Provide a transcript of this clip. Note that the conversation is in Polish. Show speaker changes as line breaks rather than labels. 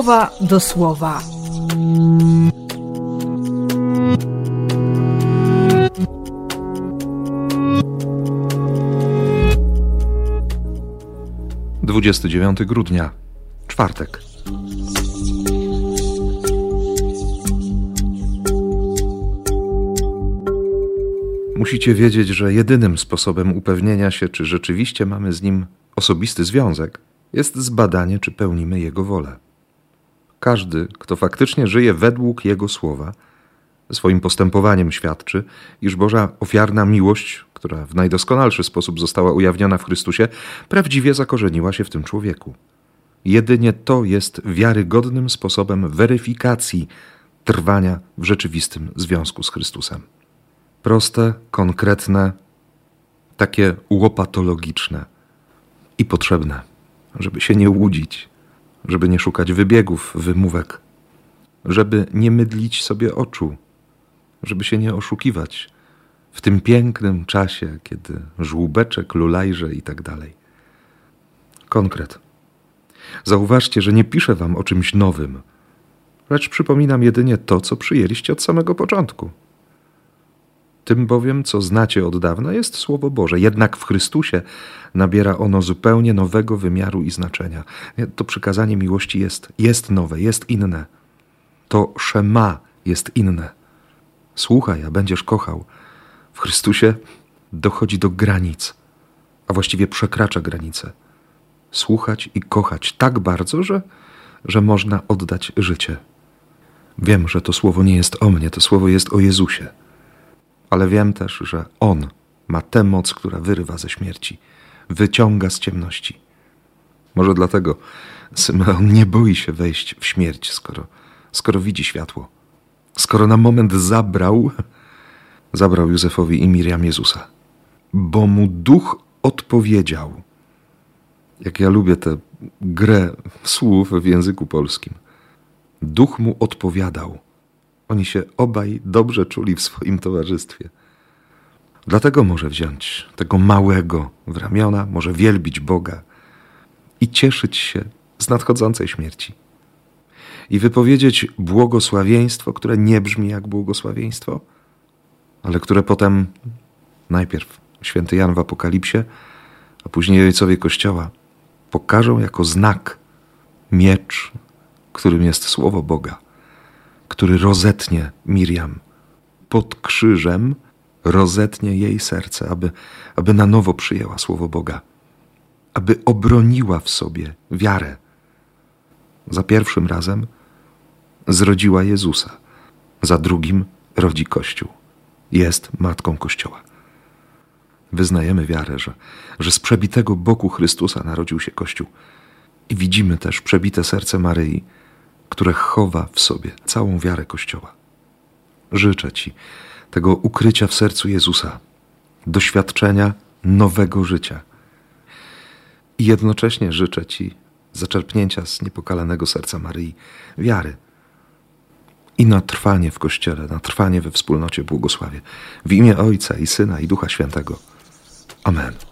słowa do słowa.
Dwudziesty dziewiąty grudnia, czwartek. Musicie wiedzieć, że jedynym sposobem upewnienia się, czy rzeczywiście mamy z nim osobisty związek, jest zbadanie, czy pełnimy Jego wolę. Każdy, kto faktycznie żyje według Jego słowa, swoim postępowaniem świadczy, iż Boża ofiarna miłość, która w najdoskonalszy sposób została ujawniona w Chrystusie, prawdziwie zakorzeniła się w tym człowieku. Jedynie to jest wiarygodnym sposobem weryfikacji trwania w rzeczywistym związku z Chrystusem. Proste, konkretne, takie łopatologiczne i potrzebne, żeby się nie łudzić, żeby nie szukać wybiegów, wymówek, żeby nie mydlić sobie oczu, żeby się nie oszukiwać w tym pięknym czasie, kiedy żłóbeczek, lulajże i tak dalej. Konkret. Zauważcie, że nie piszę wam o czymś nowym, lecz przypominam jedynie to, co przyjęliście od samego początku. Tym bowiem, co znacie od dawna, jest Słowo Boże, jednak w Chrystusie nabiera ono zupełnie nowego wymiaru i znaczenia. To przykazanie miłości jest, jest nowe, jest inne. To szema jest inne. Słuchaj, a będziesz kochał. W Chrystusie dochodzi do granic, a właściwie przekracza granice. Słuchać i kochać tak bardzo, że, że można oddać życie. Wiem, że to słowo nie jest o mnie, to słowo jest o Jezusie ale wiem też, że On ma tę moc, która wyrywa ze śmierci, wyciąga z ciemności. Może dlatego Symeon nie boi się wejść w śmierć, skoro, skoro widzi światło. Skoro na moment zabrał, zabrał Józefowi i Miriam Jezusa, bo mu duch odpowiedział. Jak ja lubię tę grę słów w języku polskim. Duch mu odpowiadał. Oni się obaj dobrze czuli w swoim towarzystwie. Dlatego może wziąć tego małego w ramiona, może wielbić Boga i cieszyć się z nadchodzącej śmierci. I wypowiedzieć błogosławieństwo, które nie brzmi jak błogosławieństwo, ale które potem najpierw święty Jan w Apokalipsie, a później ojcowie Kościoła pokażą jako znak miecz, którym jest Słowo Boga który rozetnie Miriam pod krzyżem, rozetnie jej serce, aby, aby na nowo przyjęła słowo Boga, aby obroniła w sobie wiarę. Za pierwszym razem zrodziła Jezusa, za drugim rodzi Kościół. Jest matką Kościoła. Wyznajemy wiarę, że, że z przebitego boku Chrystusa narodził się Kościół. I widzimy też przebite serce Maryi, które chowa w sobie całą wiarę Kościoła. Życzę Ci tego ukrycia w sercu Jezusa, doświadczenia nowego życia. I jednocześnie życzę Ci zaczerpnięcia z niepokalanego serca Maryi wiary i na trwanie w Kościele, na trwanie we wspólnocie błogosławie. W imię Ojca i Syna i Ducha Świętego. Amen.